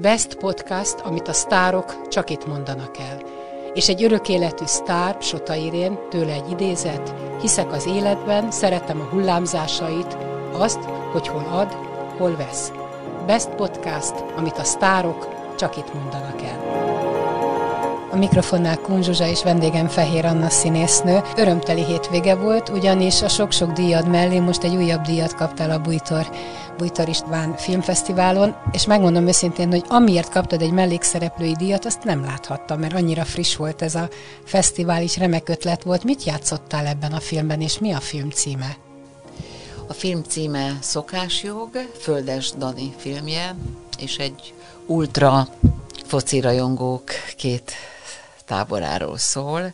Best Podcast, amit a sztárok csak itt mondanak el. És egy örök életű sztár, Sota Irén, tőle egy idézet, hiszek az életben, szeretem a hullámzásait, azt, hogy hol ad, hol vesz. Best Podcast, amit a sztárok csak itt mondanak el. A mikrofonnál Kun Zsuzsa és vendégem Fehér Anna színésznő. Örömteli hétvége volt, ugyanis a sok-sok díjad mellé most egy újabb díjat kaptál a Bújtor, Bújtor István Filmfesztiválon, és megmondom őszintén, hogy amiért kaptad egy mellékszereplői díjat, azt nem láthattam, mert annyira friss volt ez a fesztivál, is remek ötlet volt. Mit játszottál ebben a filmben, és mi a film címe? A film címe Szokásjog, Földes Dani filmje, és egy ultra focirajongók két táboráról szól.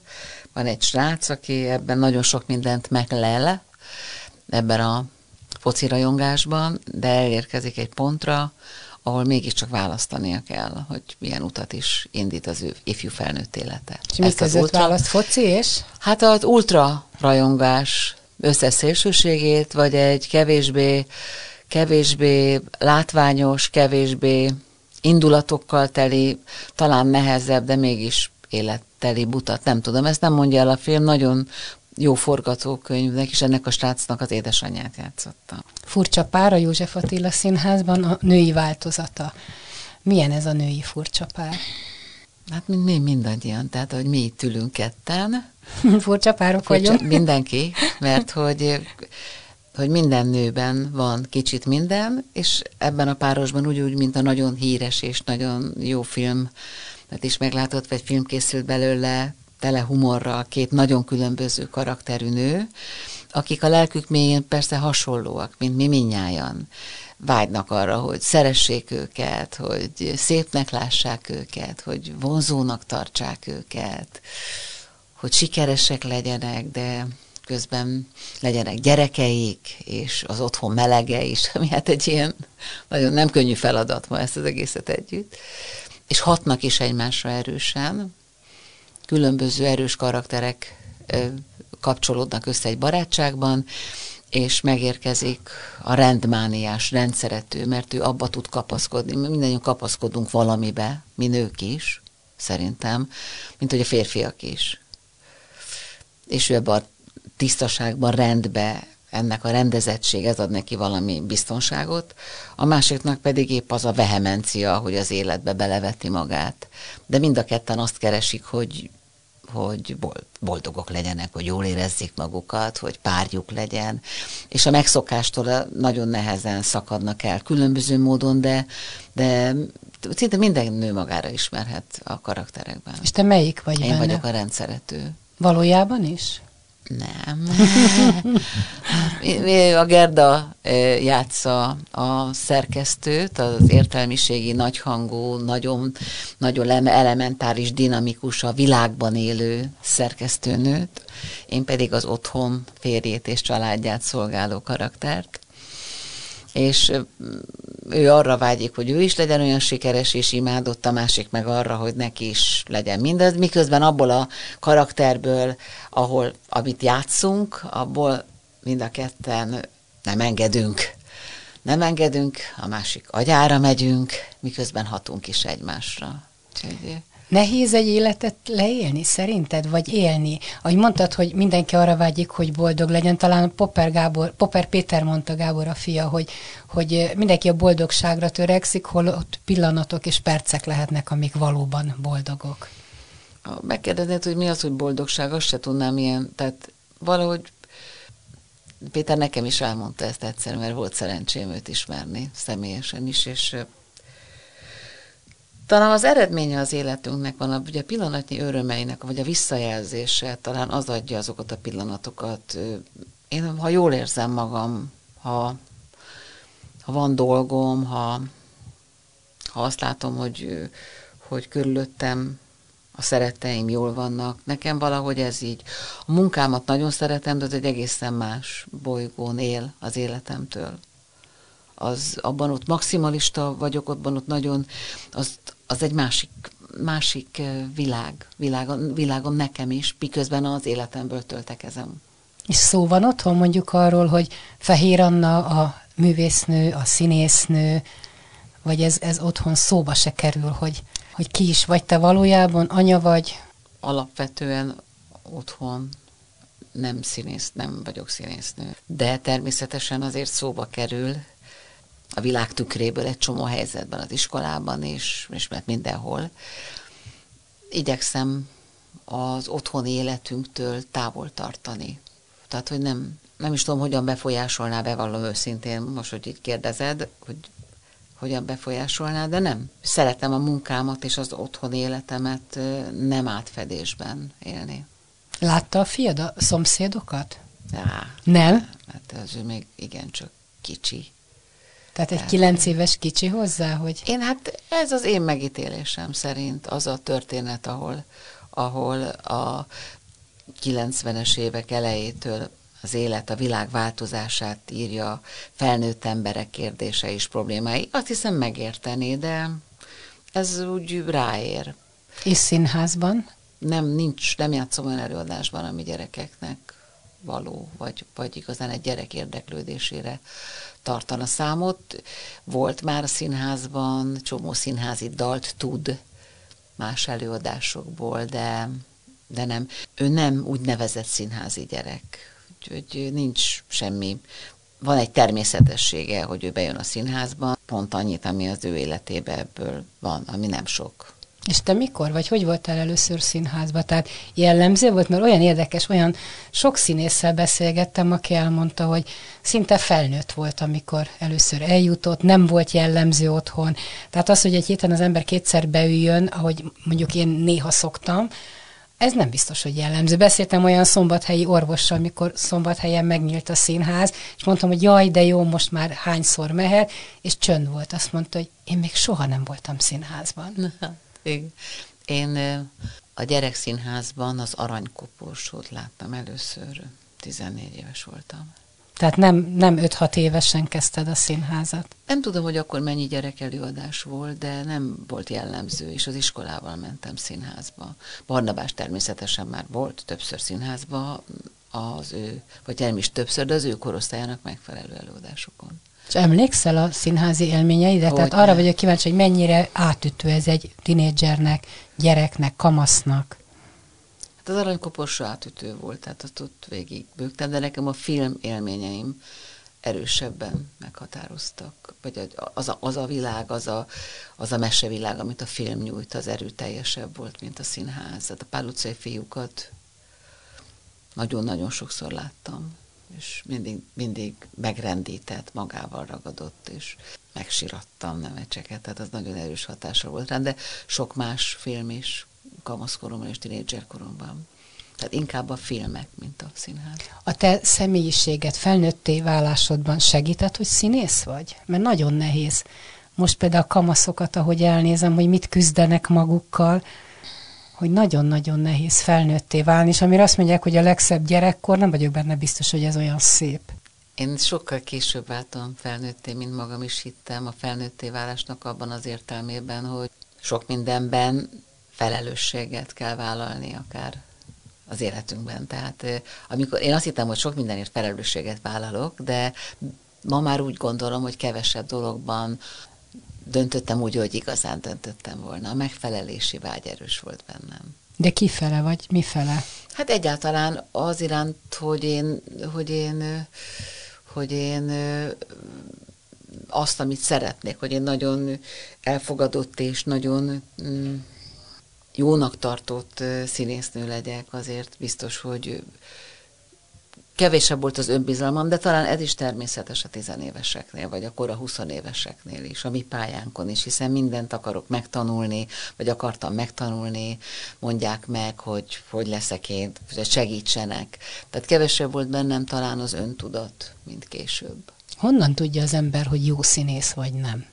Van egy srác, aki ebben nagyon sok mindent meglel, ebben a focirajongásban, de elérkezik egy pontra, ahol mégiscsak választania kell, hogy milyen utat is indít az ő ifjú felnőtt élete. És mi között ultra... választ, foci és? Hát az ultra rajongás összes szélsőségét, vagy egy kevésbé, kevésbé látványos, kevésbé indulatokkal teli, talán nehezebb, de mégis életteli butat. Nem tudom, ezt nem mondja el a film, nagyon jó forgatókönyvnek, és ennek a srácnak az édesanyját játszotta. Furcsa pár a József Attila színházban, a női változata. Milyen ez a női furcsa pár? Hát mint mi mindannyian, tehát hogy mi itt ülünk ketten. Furcsa párok Furcsa, vagyunk. Mindenki, mert hogy hogy minden nőben van kicsit minden, és ebben a párosban úgy, úgy, mint a nagyon híres és nagyon jó film, mert is meglátott, vagy film készült belőle, tele humorral, két nagyon különböző karakterű nő, akik a lelkük mélyén persze hasonlóak, mint mi minnyájan. Vágynak arra, hogy szeressék őket, hogy szépnek lássák őket, hogy vonzónak tartsák őket, hogy sikeresek legyenek, de közben legyenek gyerekeik, és az otthon melege is, ami hát egy ilyen nagyon nem könnyű feladat ma ezt az egészet együtt. És hatnak is egymásra erősen, különböző erős karakterek kapcsolódnak össze egy barátságban, és megérkezik a rendmániás, rendszerető, mert ő abba tud kapaszkodni. Mi mindannyian kapaszkodunk valamibe, mi nők is, szerintem, mint hogy a férfiak is. És ő ebben a tisztaságban, rendbe, ennek a rendezettség, ez ad neki valami biztonságot, a másiknak pedig épp az a vehemencia, hogy az életbe beleveti magát. De mind a ketten azt keresik, hogy hogy boldogok legyenek, hogy jól érezzék magukat, hogy párjuk legyen, és a megszokástól nagyon nehezen szakadnak el különböző módon, de, de szinte minden nő magára ismerhet a karakterekben. És te melyik vagy Én benne? vagyok a rendszerető. Valójában is? Nem. a Gerda játsza a szerkesztőt, az értelmiségi, nagyhangú, nagyon, nagyon elementáris, dinamikus, a világban élő szerkesztőnőt, én pedig az otthon férjét és családját szolgáló karaktert és ő arra vágyik, hogy ő is legyen olyan sikeres és imádott, a másik meg arra, hogy neki is legyen mindez, miközben abból a karakterből, ahol, amit játszunk, abból mind a ketten nem engedünk. Nem engedünk, a másik agyára megyünk, miközben hatunk is egymásra. Úgyhogy Nehéz egy életet leélni szerinted, vagy élni? Ahogy mondtad, hogy mindenki arra vágyik, hogy boldog legyen, talán Popper, Gábor, Popper Péter mondta Gábor a fia, hogy, hogy mindenki a boldogságra törekszik, holott pillanatok és percek lehetnek, amik valóban boldogok. Megkérdeznéd, hogy mi az, hogy boldogság, azt se tudnám ilyen, tehát valahogy Péter nekem is elmondta ezt egyszer, mert volt szerencsém őt ismerni személyesen is, és talán az eredménye az életünknek van, ugye a pillanatnyi örömeinek, vagy a visszajelzése, talán az adja azokat a pillanatokat. Én, ha jól érzem magam, ha, ha van dolgom, ha, ha azt látom, hogy, hogy körülöttem a szeretteim jól vannak. Nekem valahogy ez így. A munkámat nagyon szeretem, de az egy egészen más bolygón él az életemtől. Az, abban ott maximalista vagyok, abban ott nagyon, azt az egy másik, másik világ, világon, világon nekem is, miközben az életemből töltekezem. És szó van otthon mondjuk arról, hogy Fehér Anna a művésznő, a színésznő, vagy ez, ez otthon szóba se kerül, hogy, hogy ki is vagy te valójában, anya vagy? Alapvetően otthon nem színész, nem vagyok színésznő. De természetesen azért szóba kerül a világ tükréből egy csomó helyzetben az iskolában is, és mert mindenhol. Igyekszem az otthoni életünktől távol tartani. Tehát, hogy nem, nem is tudom, hogyan befolyásolná, bevallom őszintén, most, hogy így kérdezed, hogy hogyan befolyásolná, de nem. Szeretem a munkámat és az otthon életemet nem átfedésben élni. Látta a fiad a szomszédokat? Já, Nem? Hát az ő még igencsak kicsi. Tehát egy kilenc éves kicsi hozzá, hogy... Én hát ez az én megítélésem szerint az a történet, ahol, ahol a 90-es évek elejétől az élet, a világ változását írja felnőtt emberek kérdése és problémái. Azt hiszem megérteni, de ez úgy ráér. És színházban? Nem, nincs, nem játszom olyan előadásban, ami gyerekeknek való, vagy, vagy igazán egy gyerek érdeklődésére tartana számot. Volt már a színházban, csomó színházi dalt tud más előadásokból, de, de nem. Ő nem úgy nevezett színházi gyerek úgyhogy nincs semmi. Van egy természetessége, hogy ő bejön a színházba, pont annyit, ami az ő életében ebből van, ami nem sok. És te mikor vagy? Hogy voltál először színházba? Tehát jellemző volt, mert olyan érdekes, olyan sok színésszel beszélgettem, aki elmondta, hogy szinte felnőtt volt, amikor először eljutott, nem volt jellemző otthon. Tehát az, hogy egy héten az ember kétszer beüljön, ahogy mondjuk én néha szoktam, ez nem biztos, hogy jellemző. Beszéltem olyan szombathelyi orvossal, amikor szombathelyen megnyílt a színház, és mondtam, hogy jaj, de jó, most már hányszor mehet, és csönd volt. Azt mondta, hogy én még soha nem voltam színházban. Én a gyerekszínházban az aranykoporsót láttam először, 14 éves voltam. Tehát nem, nem 5-6 évesen kezdted a színházat? Nem tudom, hogy akkor mennyi gyerek előadás volt, de nem volt jellemző, és az iskolával mentem színházba. Barnabás természetesen már volt többször színházba, az ő, vagy nem is többször, de az ő korosztályának megfelelő előadásokon. Emlékszel a színházi élményeidre? Tehát arra vagyok kíváncsi, hogy mennyire átütő ez egy tinédzsernek, gyereknek, kamasznak. Hát az aranykoporsó átütő volt, tehát azt ott végig bőgtem, de nekem a film élményeim erősebben meghatároztak. Vagy az a, az a világ, az a, az a mesevilág, amit a film nyújt, az erőteljesebb volt, mint a színház. Hát a Pál utcai fiúkat nagyon-nagyon sokszor láttam, és mindig, mindig megrendített, magával ragadott, és megsirattam nemecseket, tehát az nagyon erős hatása volt rám, de sok más film is kamaszkoromban és tinédzserkoromban. Tehát inkább a filmek, mint a színház. A te személyiséget felnőtté válásodban segített, hogy színész vagy? Mert nagyon nehéz. Most például a kamaszokat, ahogy elnézem, hogy mit küzdenek magukkal, hogy nagyon-nagyon nehéz felnőtté válni, és amire azt mondják, hogy a legszebb gyerekkor, nem vagyok benne biztos, hogy ez olyan szép. Én sokkal később váltam felnőtté, mint magam is hittem a felnőtté válásnak abban az értelmében, hogy sok mindenben felelősséget kell vállalni akár az életünkben. Tehát amikor én azt hittem, hogy sok mindenért felelősséget vállalok, de ma már úgy gondolom, hogy kevesebb dologban döntöttem úgy, hogy igazán döntöttem volna. A megfelelési vágy erős volt bennem. De kifele vagy mifele? Hát egyáltalán az iránt, hogy én, hogy én, hogy én azt, amit szeretnék, hogy én nagyon elfogadott és nagyon mm, jónak tartott színésznő legyek, azért biztos, hogy kevésebb volt az önbizalmam, de talán ez is természetes a tizenéveseknél, vagy akkor a huszonéveseknél is, a mi pályánkon is, hiszen mindent akarok megtanulni, vagy akartam megtanulni, mondják meg, hogy hogy leszek én, segítsenek. Tehát kevesebb volt bennem talán az öntudat, mint később. Honnan tudja az ember, hogy jó színész vagy nem?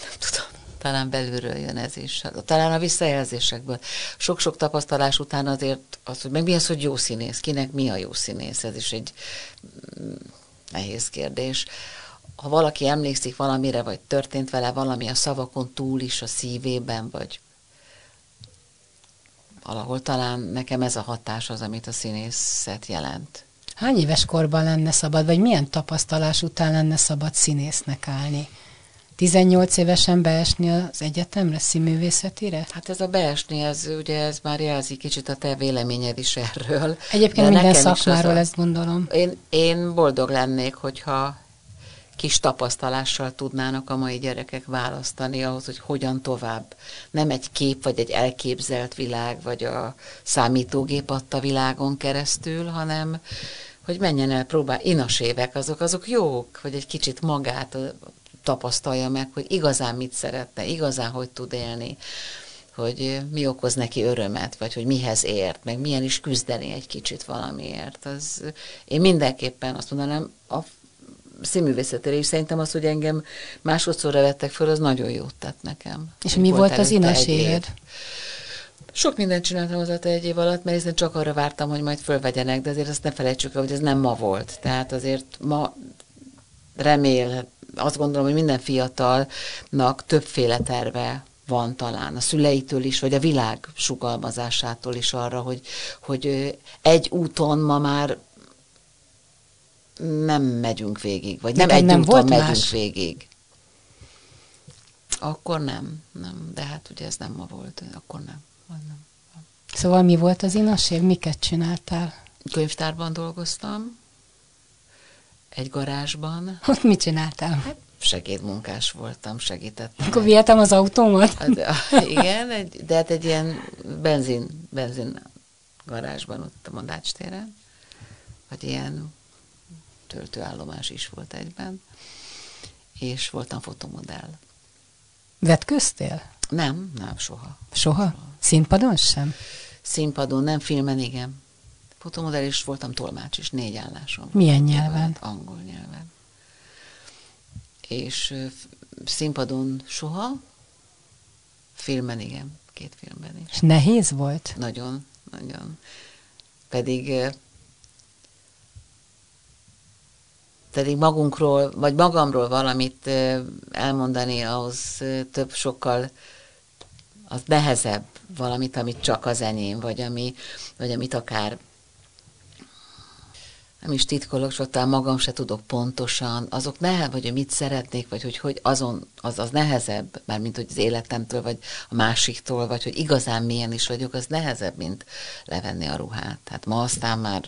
Nem tudom talán belülről jön ez is. Talán a visszajelzésekből. Sok-sok tapasztalás után azért az, hogy meg mi az, hogy jó színész, kinek mi a jó színész, ez is egy mm, nehéz kérdés. Ha valaki emlékszik valamire, vagy történt vele valami a szavakon túl is a szívében, vagy valahol talán nekem ez a hatás az, amit a színészet jelent. Hány éves korban lenne szabad, vagy milyen tapasztalás után lenne szabad színésznek állni? 18 évesen beesni az egyetemre, színművészetire? Hát ez a beesni, ez ugye ez már jelzi kicsit a te véleményed is erről. Egyébként De minden szakmáról a... ezt gondolom. Én, én boldog lennék, hogyha kis tapasztalással tudnának a mai gyerekek választani ahhoz, hogy hogyan tovább. Nem egy kép, vagy egy elképzelt világ, vagy a számítógép adta világon keresztül, hanem hogy menjen el, próbál, inas évek, azok, azok jók, hogy egy kicsit magát tapasztalja meg, hogy igazán mit szeretne, igazán hogy tud élni, hogy mi okoz neki örömet, vagy hogy mihez ért, meg milyen is küzdeni egy kicsit valamiért. Az, én mindenképpen azt mondanám, a színművészetére is szerintem az, hogy engem másodszorra vettek föl, az nagyon jót tett nekem. És mi volt az inas éved? Sok mindent csináltam az egy év alatt, mert hiszen csak arra vártam, hogy majd fölvegyenek, de azért azt ne felejtsük el, hogy ez nem ma volt. Tehát azért ma remél, azt gondolom, hogy minden fiatalnak többféle terve van talán a szüleitől is, vagy a világ sugalmazásától is arra, hogy, hogy egy úton ma már nem megyünk végig, vagy nem egy nem úton volt megyünk más? végig. Akkor nem, nem, de hát ugye ez nem ma volt, akkor nem. nem. Szóval mi volt az inasév, miket csináltál? Könyvtárban dolgoztam, egy garázsban. Ott mit csináltál? Hát segédmunkás voltam, segítettem. Akkor vihetem az autómat? Hát, igen, egy, de hát egy ilyen benzin, benzin garázsban ott a Mandács téren, vagy ilyen töltőállomás is volt egyben, és voltam fotomodell. Vetköztél? Nem, nem, soha. Soha? soha. Színpadon sem? Színpadon, nem, filmen igen. Fotomodell is voltam tolmács is, négy állásom. Milyen nyelven? Angol nyelven. És színpadon soha, filmen igen, két filmben is. És nehéz volt? Nagyon, nagyon. Pedig pedig magunkról, vagy magamról valamit elmondani, ahhoz több sokkal az nehezebb valamit, amit csak az enyém, vagy, ami, vagy amit akár nem is titkolok, ott magam se tudok pontosan, azok nehezebb, vagy hogy mit szeretnék, vagy hogy, hogy azon, az, az nehezebb, már mint hogy az életemtől, vagy a másiktól, vagy hogy igazán milyen is vagyok, az nehezebb, mint levenni a ruhát. Tehát ma aztán már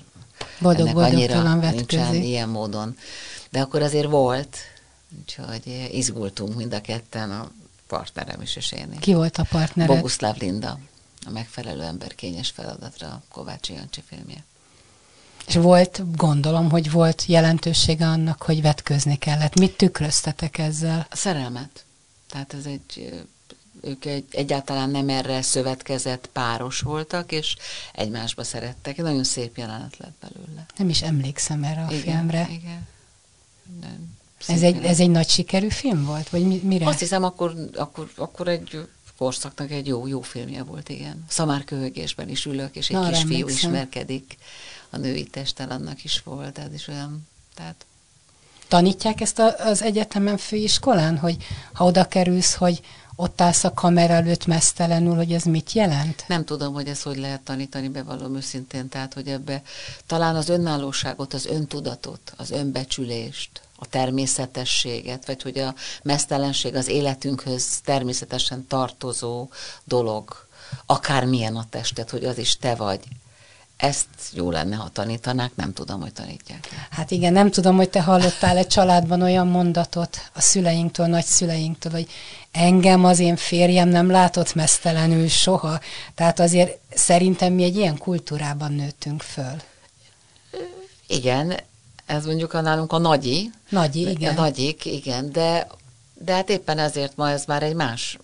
boldog, ennek annyira nincsen ilyen módon. De akkor azért volt, úgyhogy izgultunk mind a ketten, a partnerem is és én. Ki volt a partner? Boguszláv Linda, a megfelelő ember kényes feladatra a Kovács Jancsi filmje. És volt, gondolom, hogy volt jelentősége annak, hogy vetközni kellett. Mit tükröztetek ezzel? A szerelmet. Tehát ez egy, ők egy, egyáltalán nem erre szövetkezett páros voltak, és egymásba szerettek. Nagyon szép jelenet lett belőle. Nem is emlékszem erre a igen, filmre. Igen. Nem, ez egy, ez egy nagy sikerű film volt? Vagy mire? Azt hiszem, akkor, akkor, akkor egy korszaknak egy jó, jó filmje volt, igen. Szamárköhögésben is ülök, és egy Na, kis fiú ismerkedik a női testtel, annak is volt, ez is olyan, tehát... Tanítják ezt a, az egyetemen főiskolán, hogy ha oda kerülsz, hogy ott állsz a kamera előtt mesztelenül, hogy ez mit jelent? Nem tudom, hogy ezt hogy lehet tanítani, bevallom őszintén, tehát, hogy ebbe talán az önállóságot, az öntudatot, az önbecsülést, a természetességet, vagy hogy a mesztelenség az életünkhöz természetesen tartozó dolog, akármilyen a testet, hogy az is te vagy. Ezt jó lenne, ha tanítanák, nem tudom, hogy tanítják. Hát igen, nem tudom, hogy te hallottál egy családban olyan mondatot a szüleinktől, nagyszüleinktől, hogy engem az én férjem nem látott mesztelenül soha. Tehát azért szerintem mi egy ilyen kultúrában nőttünk föl. Igen, ez mondjuk a nálunk a nagyi. Nagyi, igen. A nagyik, igen, de, de hát éppen ezért ma ez már egy más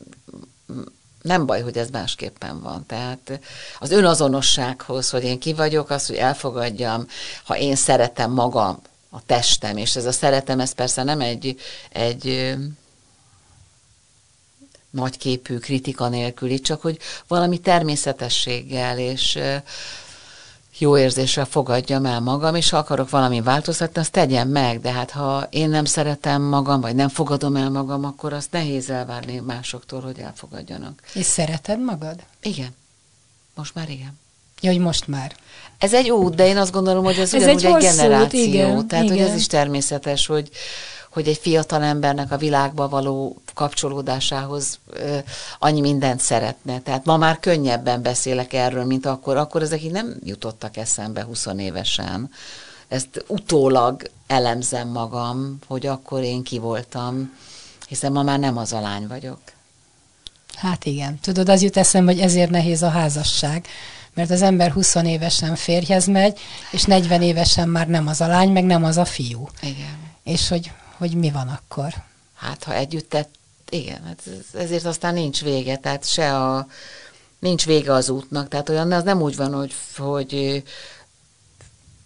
nem baj, hogy ez másképpen van. Tehát az önazonossághoz, hogy én ki vagyok, az, hogy elfogadjam, ha én szeretem magam, a testem, és ez a szeretem, ez persze nem egy, egy nagyképű kritika nélküli, csak hogy valami természetességgel, és jó érzéssel fogadjam el magam, és ha akarok valami változtatni, azt tegyem meg, de hát ha én nem szeretem magam, vagy nem fogadom el magam, akkor azt nehéz elvárni másoktól, hogy elfogadjanak. És szereted magad? Igen. Most már igen. Ja, hogy most már. Ez egy út, de én azt gondolom, hogy ez, ez ugyanúgy egy, egy generáció. Út, igen, tehát, igen. hogy ez is természetes, hogy, hogy egy fiatal embernek a világba való kapcsolódásához ö, annyi mindent szeretne. Tehát ma már könnyebben beszélek erről, mint akkor. Akkor ezek így nem jutottak eszembe 20 évesen. Ezt utólag elemzem magam, hogy akkor én ki voltam, hiszen ma már nem az a lány vagyok. Hát igen. Tudod, az jut eszembe, hogy ezért nehéz a házasság, mert az ember 20 évesen férjhez megy, és 40 évesen már nem az a lány, meg nem az a fiú. Igen. És hogy, hogy mi van akkor? Hát, ha együtt tett, igen, hát ezért aztán nincs vége, tehát se a, nincs vége az útnak, tehát olyan, az nem úgy van, hogy, hogy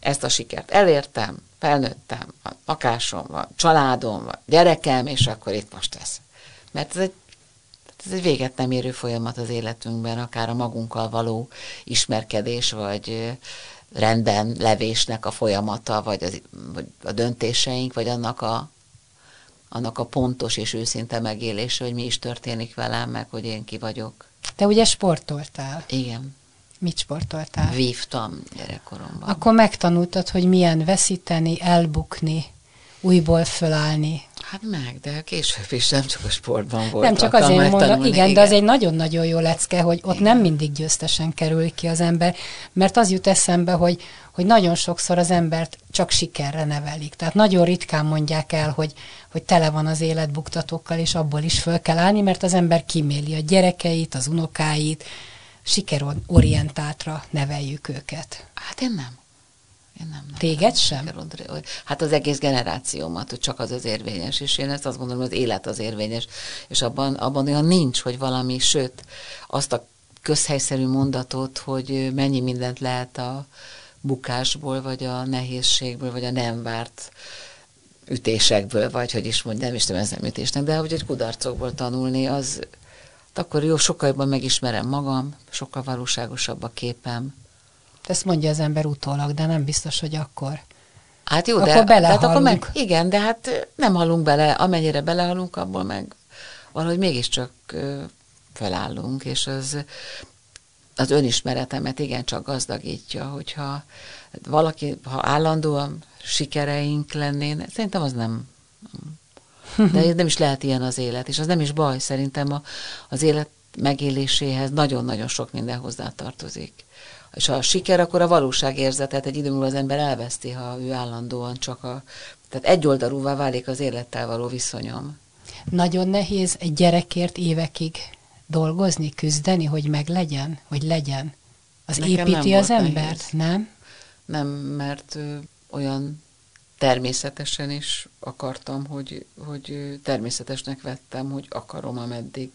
ezt a sikert elértem, felnőttem, van lakásom, van családom, van gyerekem, és akkor itt most ez. Mert ez egy ez egy véget nem érő folyamat az életünkben, akár a magunkkal való ismerkedés, vagy rendben levésnek a folyamata, vagy, az, vagy a döntéseink, vagy annak a, annak a pontos és őszinte megélése, hogy mi is történik velem, meg hogy én ki vagyok. Te ugye sportoltál? Igen. Mit sportoltál? Vívtam gyerekkoromban. Akkor megtanultad, hogy milyen veszíteni, elbukni, újból fölállni. Hát meg, de később is nem csak a sportban volt. Nem csak azért mondom, igen, igen, de az egy nagyon-nagyon jó lecke, hogy ott igen. nem mindig győztesen kerül ki az ember, mert az jut eszembe, hogy, hogy nagyon sokszor az embert csak sikerre nevelik. Tehát nagyon ritkán mondják el, hogy, hogy tele van az élet buktatókkal, és abból is föl kell állni, mert az ember kiméli a gyerekeit, az unokáit, sikerorientáltra neveljük őket. Hát én nem. Én nem, nem Téged sem? Hát az egész generációmat, hogy csak az az érvényes, és én ezt azt gondolom, hogy az élet az érvényes, és abban, abban olyan nincs, hogy valami, sőt, azt a közhelyszerű mondatot, hogy mennyi mindent lehet a bukásból, vagy a nehézségből, vagy a nem várt ütésekből, vagy hogy is mondjam, nem is tudom, ez nem ütésnek, de hogy egy kudarcokból tanulni, az akkor jó, sokkal jobban megismerem magam, sokkal valóságosabb a képem, ezt mondja az ember utólag, de nem biztos, hogy akkor. Hát jó, akkor de hát akkor meg, igen, de hát nem halunk bele, amennyire belehalunk, abból meg valahogy mégiscsak felállunk, és az, az önismeretemet igencsak gazdagítja, hogyha valaki, ha állandóan sikereink lennének, szerintem az nem, de nem is lehet ilyen az élet, és az nem is baj, szerintem a, az élet megéléséhez nagyon-nagyon sok minden hozzá tartozik. És ha a siker, akkor a valóságérzetet egy idő múlva az ember elveszti, ha ő állandóan csak a... Tehát egyoldalúvá válik az élettel való viszonyom. Nagyon nehéz egy gyerekért évekig dolgozni, küzdeni, hogy meg legyen, hogy legyen. Az Nekem építi az embert, nehéz. nem? Nem, mert ö, olyan természetesen is akartam, hogy, hogy természetesnek vettem, hogy akarom, ameddig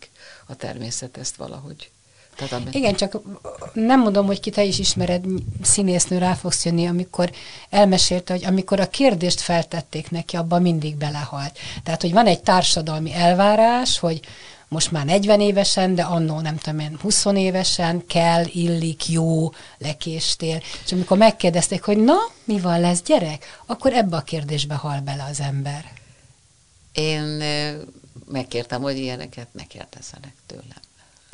a természet ezt valahogy tehát Igen, csak nem mondom, hogy ki te is ismered, színésznő rá fogsz jönni, amikor elmesélte, hogy amikor a kérdést feltették neki, abban mindig belehalt. Tehát, hogy van egy társadalmi elvárás, hogy most már 40 évesen, de annó nem tudom én, 20 évesen kell, illik, jó, lekéstél. És amikor megkérdezték, hogy na, mi van, lesz gyerek, akkor ebbe a kérdésbe hal bele az ember. Én megkértem, hogy ilyeneket ne kérdezzenek tőlem.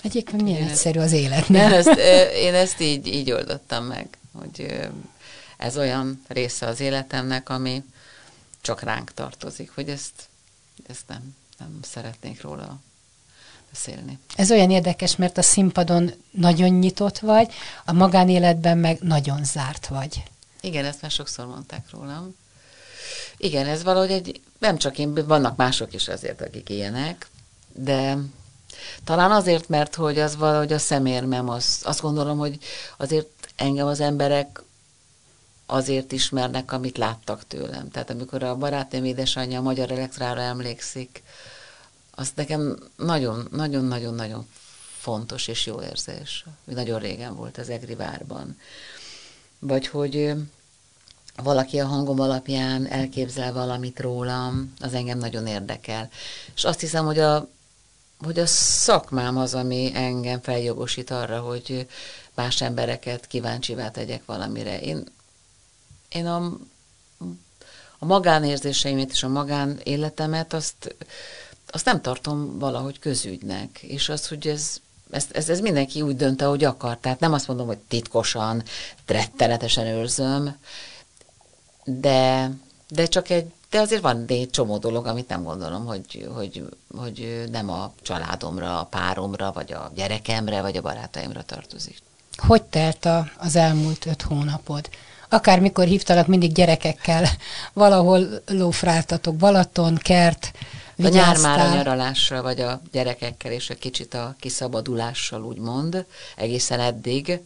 Egyébként milyen én egyszerű az élet, nem? Én ezt, én ezt így, így oldottam meg, hogy ez olyan része az életemnek, ami csak ránk tartozik, hogy ezt, ezt nem, nem szeretnék róla beszélni. Ez olyan érdekes, mert a színpadon nagyon nyitott vagy, a magánéletben meg nagyon zárt vagy. Igen, ezt már sokszor mondták rólam. Igen, ez valahogy egy, nem csak én, vannak mások is azért, akik ilyenek, de talán azért, mert hogy az valahogy a szemérmem, az, azt gondolom, hogy azért engem az emberek azért ismernek, amit láttak tőlem. Tehát amikor a barátnőm édesanyja a Magyar Elektrára emlékszik, az nekem nagyon-nagyon-nagyon-nagyon fontos és jó érzés. Nagyon régen volt az Egri várban. Vagy hogy valaki a hangom alapján elképzel valamit rólam, az engem nagyon érdekel. És azt hiszem, hogy a hogy a szakmám az, ami engem feljogosít arra, hogy más embereket kíváncsivá tegyek valamire. Én, én a, a magánérzéseimet és a magánéletemet azt, azt nem tartom valahogy közügynek, és az, hogy ez ez, ez, ez mindenki úgy dönt, ahogy akar. Tehát nem azt mondom, hogy titkosan, rettenetesen őrzöm, de, de csak egy, de azért van egy csomó dolog, amit nem gondolom, hogy, hogy, hogy nem a családomra, a páromra, vagy a gyerekemre, vagy a barátaimra tartozik. Hogy telt a, az elmúlt öt hónapod? Akármikor hívtalak, mindig gyerekekkel valahol lófráltatok, Balaton, kert, a nyár már a nyaralással, vagy a gyerekekkel, és egy kicsit a kiszabadulással, úgymond, egészen eddig.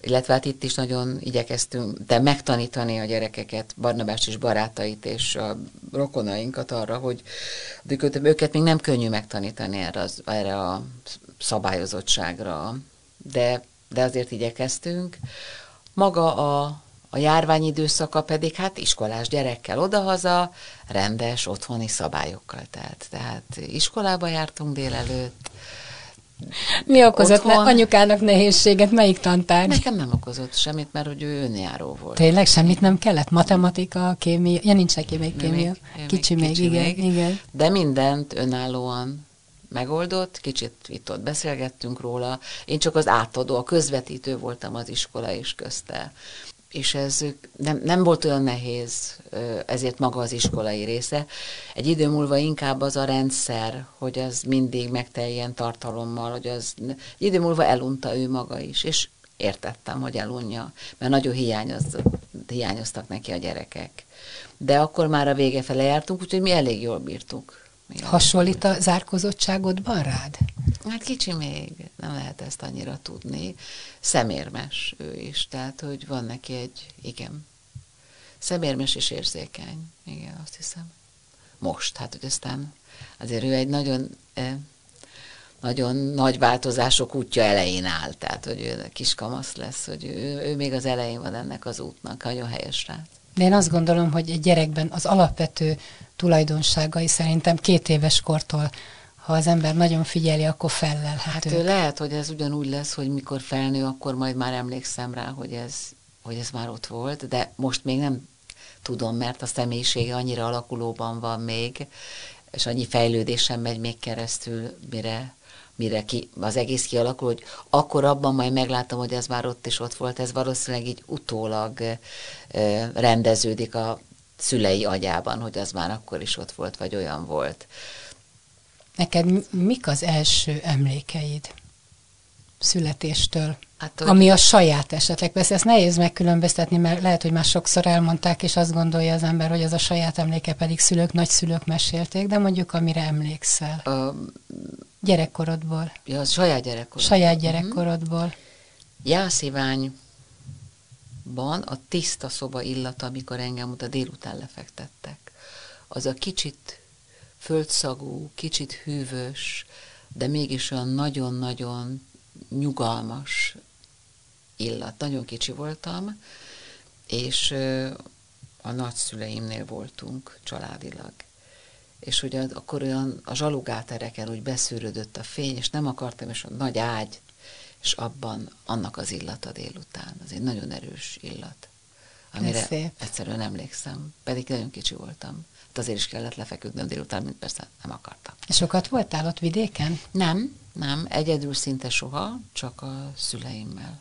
Illetve hát itt is nagyon igyekeztünk, de megtanítani a gyerekeket, Barnabás és barátait és a rokonainkat arra, hogy őket még nem könnyű megtanítani erre, az, erre a szabályozottságra, de, de azért igyekeztünk. Maga a a járvány időszaka pedig hát iskolás gyerekkel odahaza, rendes otthoni szabályokkal telt. Tehát iskolába jártunk délelőtt, mi okozott ne, anyukának nehézséget? Melyik tantárgy? Nekem nem okozott semmit, mert hogy ő önjáró volt. Tényleg semmit nem kellett? Matematika, kémia? Ja, nincs neki még kémia. Még, kicsi még, kicsi igen, még, igen. De mindent önállóan megoldott, kicsit itt-ott beszélgettünk róla. Én csak az átadó, a közvetítő voltam az iskola is közte és ez nem, nem volt olyan nehéz, ezért maga az iskolai része. Egy idő múlva inkább az a rendszer, hogy az mindig megteljen tartalommal, hogy az egy idő múlva elunta ő maga is, és értettem, hogy elunja, mert nagyon hiányoz, hiányoztak neki a gyerekek. De akkor már a vége fele jártunk, úgyhogy mi elég jól bírtuk. Hasonlít a zárkozottságodban rád? Hát kicsi még, nem lehet ezt annyira tudni. Szemérmes ő is, tehát hogy van neki egy, igen, szemérmes és érzékeny, igen, azt hiszem. Most, hát hogy aztán azért ő egy nagyon, eh, nagyon nagy változások útja elején áll, tehát hogy ő kis kamasz lesz, hogy ő, ő még az elején van ennek az útnak, nagyon helyes rá. De én azt gondolom, hogy egy gyerekben az alapvető tulajdonságai szerintem két éves kortól ha az ember nagyon figyeli, akkor fellelhető. Hát lehet, hogy ez ugyanúgy lesz, hogy mikor felnő, akkor majd már emlékszem rá, hogy ez, hogy ez már ott volt, de most még nem tudom, mert a személyisége annyira alakulóban van még, és annyi fejlődésen megy még keresztül, mire, mire ki, az egész kialakul, hogy akkor abban majd meglátom, hogy ez már ott is ott volt, ez valószínűleg így utólag ö, rendeződik a szülei agyában, hogy az már akkor is ott volt, vagy olyan volt. Neked mik az első emlékeid születéstől? Hát, hogy... Ami a saját esetek. Persze ezt nehéz megkülönböztetni, mert lehet, hogy már sokszor elmondták, és azt gondolja az ember, hogy az a saját emléke pedig szülők, nagyszülők mesélték, de mondjuk amire emlékszel. A... Gyerekkorodból. Ja, az saját gyerekkorodból. Saját mhm. gyerekkorodból. Uh-huh. Jásziványban a tiszta szoba illata, amikor engem oda délután lefektettek. Az a kicsit földszagú, kicsit hűvös, de mégis olyan nagyon-nagyon nyugalmas illat. Nagyon kicsi voltam, és a nagyszüleimnél voltunk családilag. És hogy akkor olyan a zsalugátereken úgy beszűrődött a fény, és nem akartam, és a nagy ágy, és abban annak az illata délután. Az egy nagyon erős illat, amire egyszerűen emlékszem, pedig nagyon kicsi voltam azért is kellett lefeküdnöm délután, mint persze nem akartam. Sokat voltál ott vidéken? Nem, nem, egyedül szinte soha, csak a szüleimmel.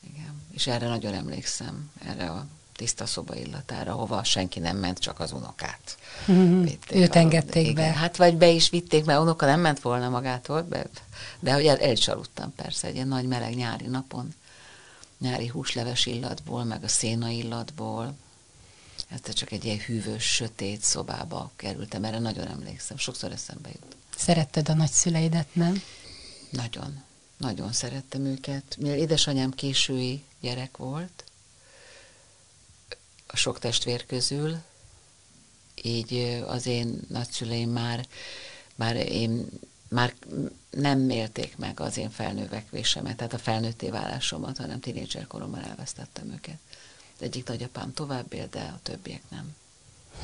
Igen, és erre nagyon emlékszem, erre a tiszta szoba illatára, hova senki nem ment, csak az unokát. Mm-hmm. Őt engedték igen, be. Hát vagy be is vitték, mert unoka nem ment volna magától, be, de hogy el, el is aludtam persze, egy ilyen nagy meleg nyári napon, nyári húsleves illatból, meg a széna illatból, Hát csak egy ilyen hűvös, sötét szobába kerültem, erre nagyon emlékszem, sokszor eszembe jut. Szeretted a nagyszüleidet, nem? Nagyon, nagyon szerettem őket. Mivel édesanyám késői gyerek volt, a sok testvér közül, így az én nagyszüleim már, már én már nem élték meg az én felnővekvésemet, tehát a felnőtté válásomat, hanem tínédzser koromban elvesztettem őket egyik nagyapám tovább él, de a többiek nem.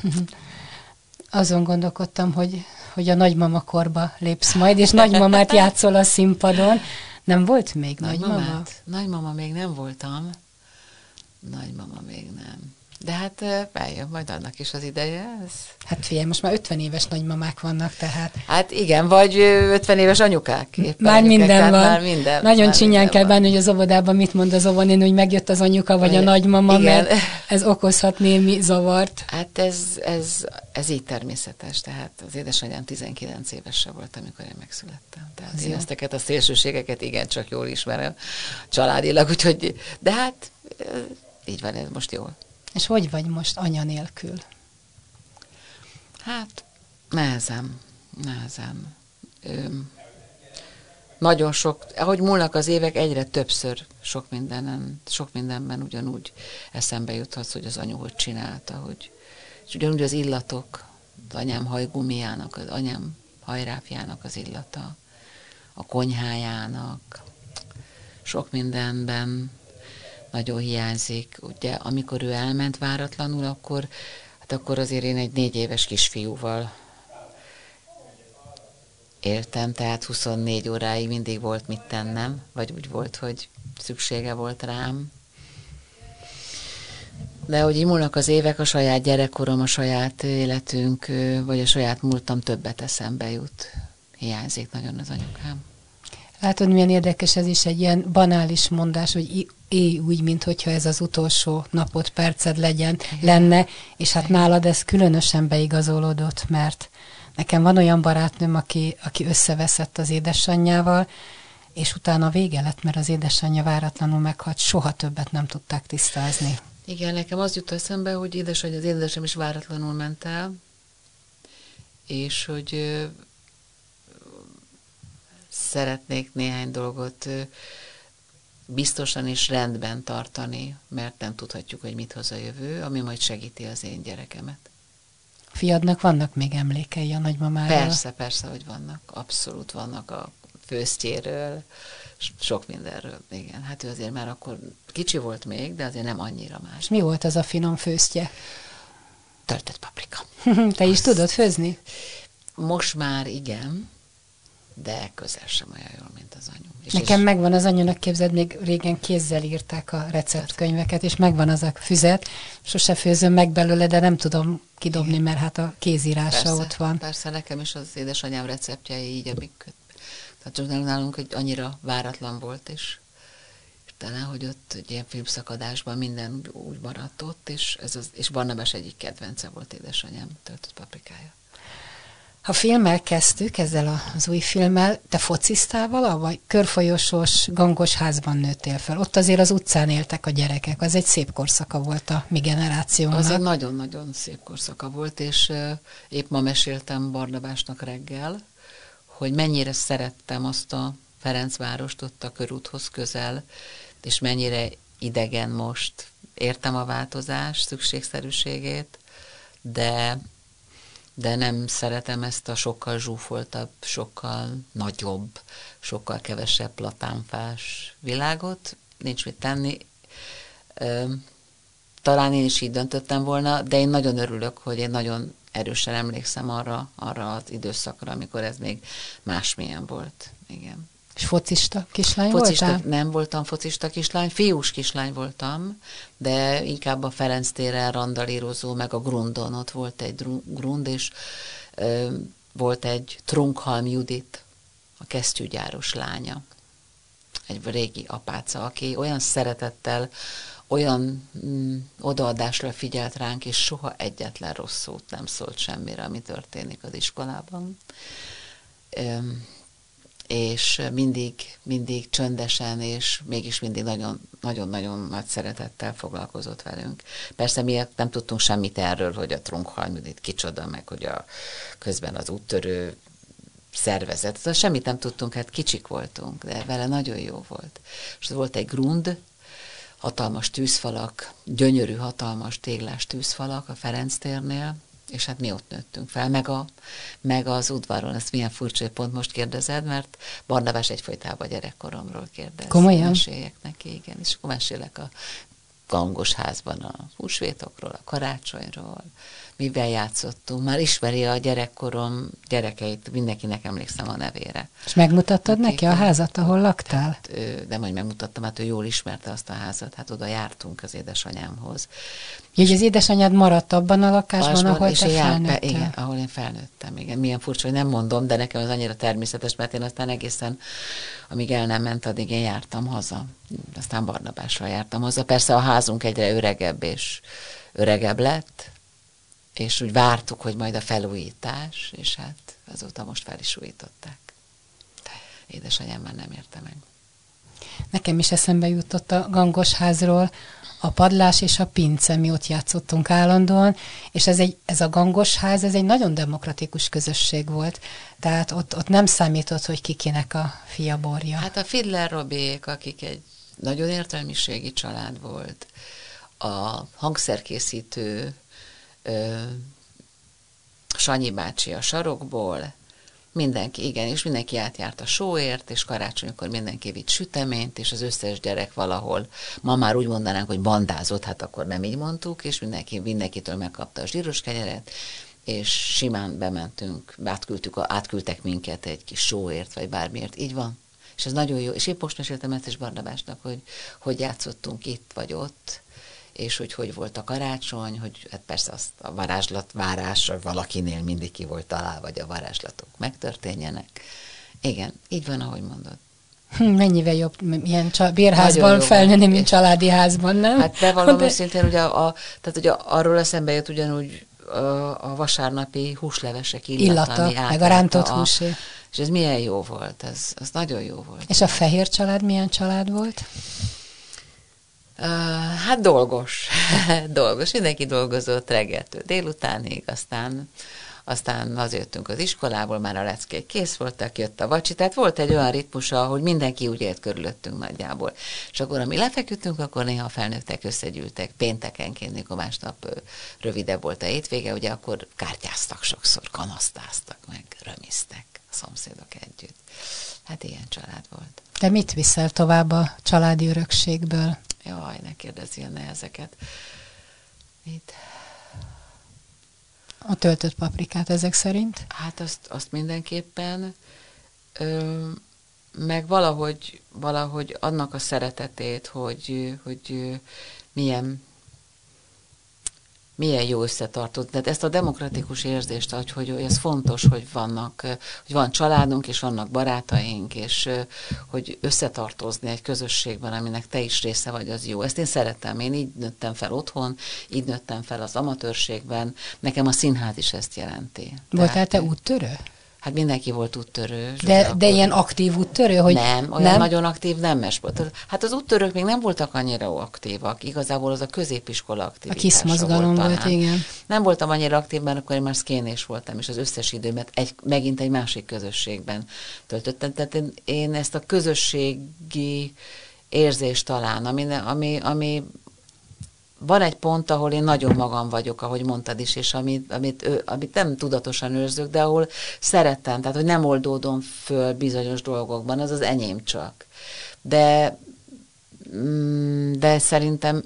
Azon gondolkodtam, hogy, hogy a nagymama korba lépsz majd, és nagymamát játszol a színpadon. Nem volt még nagymama? Nagymama még nem voltam. Nagymama még nem. De hát eljön majd annak is az ideje. Ez... Hát figyelj, most már 50 éves nagymamák vannak, tehát. Hát igen, vagy 50 éves anyukák. Már anyukák, minden van. Már minden, Nagyon már csinyán minden kell bánni, hogy az óvodában mit mond az óvonén, hogy megjött az anyuka, vagy a nagymama, igen. mert ez okozhat némi zavart. Hát ez, ez, ez így természetes, tehát az édesanyám 19 éves volt, amikor én megszülettem. Tehát az én ezteket a szélsőségeket igen, csak jól ismerem családilag, úgyhogy, de hát így van, ez most jól. És hogy vagy most anya nélkül? Hát, nehezem, nehezem. Ö, nagyon sok, ahogy múlnak az évek, egyre többször sok mindenen, sok mindenben ugyanúgy eszembe juthatsz, hogy az anyu hogy csinálta, hogy, és ugyanúgy az illatok, az anyám hajgumiának, az anyám hajráfjának az illata, a konyhájának, sok mindenben nagyon hiányzik. Ugye, amikor ő elment váratlanul, akkor, hát akkor azért én egy négy éves kisfiúval éltem, tehát 24 óráig mindig volt mit tennem, vagy úgy volt, hogy szüksége volt rám. De hogy imulnak az évek, a saját gyerekkorom, a saját életünk, vagy a saját múltam többet eszembe jut. Hiányzik nagyon az anyukám. Látod, milyen érdekes ez is egy ilyen banális mondás, hogy élj úgy, mintha ez az utolsó napot, perced legyen, lenne, és hát nálad ez különösen beigazolódott, mert nekem van olyan barátnőm, aki, aki összeveszett az édesanyjával, és utána vége lett, mert az édesanyja váratlanul meghalt, soha többet nem tudták tisztázni. Igen, nekem az jut eszembe, hogy édesanyja, az édesem is váratlanul ment el, és hogy szeretnék néhány dolgot biztosan és rendben tartani, mert nem tudhatjuk, hogy mit hoz a jövő, ami majd segíti az én gyerekemet. Fiadnak vannak még emlékei a nagymamáról? Persze, persze, hogy vannak. Abszolút vannak a főztjéről, sok mindenről, igen. Hát ő azért már akkor kicsi volt még, de azért nem annyira más. Mi volt az a finom főztje? Töltött paprika. Te is tudod főzni? Most már igen, de közel sem olyan jól, mint az anyu. És Nekem és megvan az anyunak, képzeld, még régen kézzel írták a receptkönyveket, és megvan az a füzet, sose főzöm meg belőle, de nem tudom kidobni, mert hát a kézírása persze, ott van. Persze, nekem is az édesanyám receptjei így, amik tehát nálunk hogy annyira váratlan volt, és, és talán, hogy ott egy ilyen filmszakadásban minden úgy maradt ott, és, ez az, és Barnabás egyik kedvence volt édesanyám töltött paprikája. Ha filmmel kezdtük, ezzel az új filmmel, te fociztál vagy körfolyosós, gangos házban nőttél fel? Ott azért az utcán éltek a gyerekek, az egy szép korszaka volt a mi generációnak. Az egy nagyon-nagyon szép korszaka volt, és épp ma meséltem Barnabásnak reggel, hogy mennyire szerettem azt a Ferencvárost ott a körúthoz közel, és mennyire idegen most. Értem a változás szükségszerűségét, de de nem szeretem ezt a sokkal zsúfoltabb, sokkal nagyobb, sokkal kevesebb platánfás világot. Nincs mit tenni. Talán én is így döntöttem volna, de én nagyon örülök, hogy én nagyon erősen emlékszem arra, arra az időszakra, amikor ez még másmilyen volt. Igen. És focista kislány focista, voltál? Nem voltam focista kislány, fiús kislány voltam, de inkább a Ferenc téren randalírozó, meg a Grundon, ott volt egy Grund, és ö, volt egy Trunkhalm Judit, a kesztyűgyáros lánya, egy régi apáca, aki olyan szeretettel, olyan mm, odaadásra figyelt ránk, és soha egyetlen rossz szót nem szólt semmire, ami történik az iskolában. Ö, és mindig, mindig csöndesen, és mégis mindig nagyon-nagyon nagy szeretettel foglalkozott velünk. Persze mi nem tudtunk semmit erről, hogy a trunkhalmidit kicsoda, meg hogy a közben az úttörő szervezet. Szóval semmit nem tudtunk, hát kicsik voltunk, de vele nagyon jó volt. És volt egy grund, hatalmas tűzfalak, gyönyörű, hatalmas téglás tűzfalak a Ferenc térnél, és hát mi ott nőttünk fel, meg, a, meg az udvaron, ezt milyen furcsa, hogy pont most kérdezed, mert Barnabás egyfolytában gyerekkoromról kérdez. Komolyan? Meséljek neki, igen, és akkor mesélek a gangos házban a húsvétokról, a karácsonyról, mivel játszottunk. Már ismeri a gyerekkorom gyerekeit, mindenkinek emlékszem a nevére. És megmutattad neki a házat, ahol laktál? Hát, de majd megmutattam, hát ő jól ismerte azt a házat, hát oda jártunk az édesanyámhoz. Így az édesanyád maradt abban a lakásban, Asban, ahol és te felnőttél? Igen, ahol én felnőttem, igen. Milyen furcsa, hogy nem mondom, de nekem az annyira természetes, mert én aztán egészen, amíg el nem ment, addig én jártam haza. Aztán Barnabással jártam haza. Persze a házunk egyre öregebb és öregebb lett, és úgy vártuk, hogy majd a felújítás, és hát azóta most fel is újították. De édesanyám már nem érte meg. Nekem is eszembe jutott a gangos házról a padlás és a pince, mi ott játszottunk állandóan, és ez, egy, ez a gangos ház, ez egy nagyon demokratikus közösség volt. Tehát ott, ott nem számított, hogy kikinek a fia borja. Hát a Fidler Robék, akik egy nagyon értelmiségi család volt, a hangszerkészítő ö, Sanyi bácsi a sarokból, mindenki, igen, és mindenki átjárt a sóért, és karácsonykor mindenki vitt süteményt, és az összes gyerek valahol, ma már úgy mondanánk, hogy bandázott, hát akkor nem így mondtuk, és mindenki, mindenkitől megkapta a zsíros kenyeret, és simán bementünk, átküldtük, átküldtek minket egy kis sóért, vagy bármiért, így van. És ez nagyon jó, és én most meséltem ezt is Barnabásnak, hogy hogy játszottunk itt vagy ott, és hogy hogy volt a karácsony, hogy hát persze azt a varázslat várás valakinél mindig ki volt találva, vagy a varázslatok megtörténjenek. Igen, így van, ahogy mondod. Hm, mennyivel jobb ilyen csa- bérházban felnőni, mint családi házban, nem? Hát bevallom De... őszintén, ugye, a, a, tehát ugye arról eszembe jött ugyanúgy a, a vasárnapi húslevesek illata, illata meg a rántott a, húsé. És ez milyen jó volt, ez, ez nagyon jó volt. És a fehér család milyen család volt? Hát dolgos, dolgos, mindenki dolgozott reggeltől délutánig, aztán aztán az jöttünk az iskolából, már a leckék kész voltak, jött a vacsi, tehát volt egy olyan ritmusa, hogy mindenki úgy élt körülöttünk nagyjából. És akkor, ami lefeküdtünk, akkor néha a felnőttek összegyűltek, péntekenként, mikor másnap rövidebb volt a hétvége, ugye akkor kártyáztak sokszor, kanasztáztak meg, römiztek szomszédok együtt. Hát ilyen család volt. De mit viszel tovább a családi örökségből? Jaj, ne kérdezz ilyen nehezeket. Mit? A töltött paprikát ezek szerint? Hát azt, azt mindenképpen, ö, meg valahogy, valahogy annak a szeretetét, hogy, hogy milyen milyen jó összetartott. Tehát ezt a demokratikus érzést, hogy, hogy ez fontos, hogy vannak, hogy van családunk, és vannak barátaink, és hogy összetartozni egy közösségben, aminek te is része vagy, az jó. Ezt én szeretem. Én így nőttem fel otthon, így nőttem fel az amatőrségben. Nekem a színház is ezt jelenti. Voltál te úttörő? Hát mindenki volt úttörő. De, akkor... de ilyen aktív úttörő, hogy... Nem, olyan nem? nagyon aktív nem volt. Hát az úttörők még nem voltak annyira aktívak. Igazából az a középiskola aktivitása A kiszmozgalom volt, volt, igen. Nem voltam annyira aktív, mert akkor én már szkénés voltam, és az összes időmet egy, megint egy másik közösségben töltöttem. Tehát én, én ezt a közösségi érzést talán, ami, ami, ami van egy pont, ahol én nagyon magam vagyok, ahogy mondtad is, és amit, amit, amit nem tudatosan őrzök, de ahol szerettem, tehát hogy nem oldódom föl bizonyos dolgokban, az az enyém csak. De, mm, de szerintem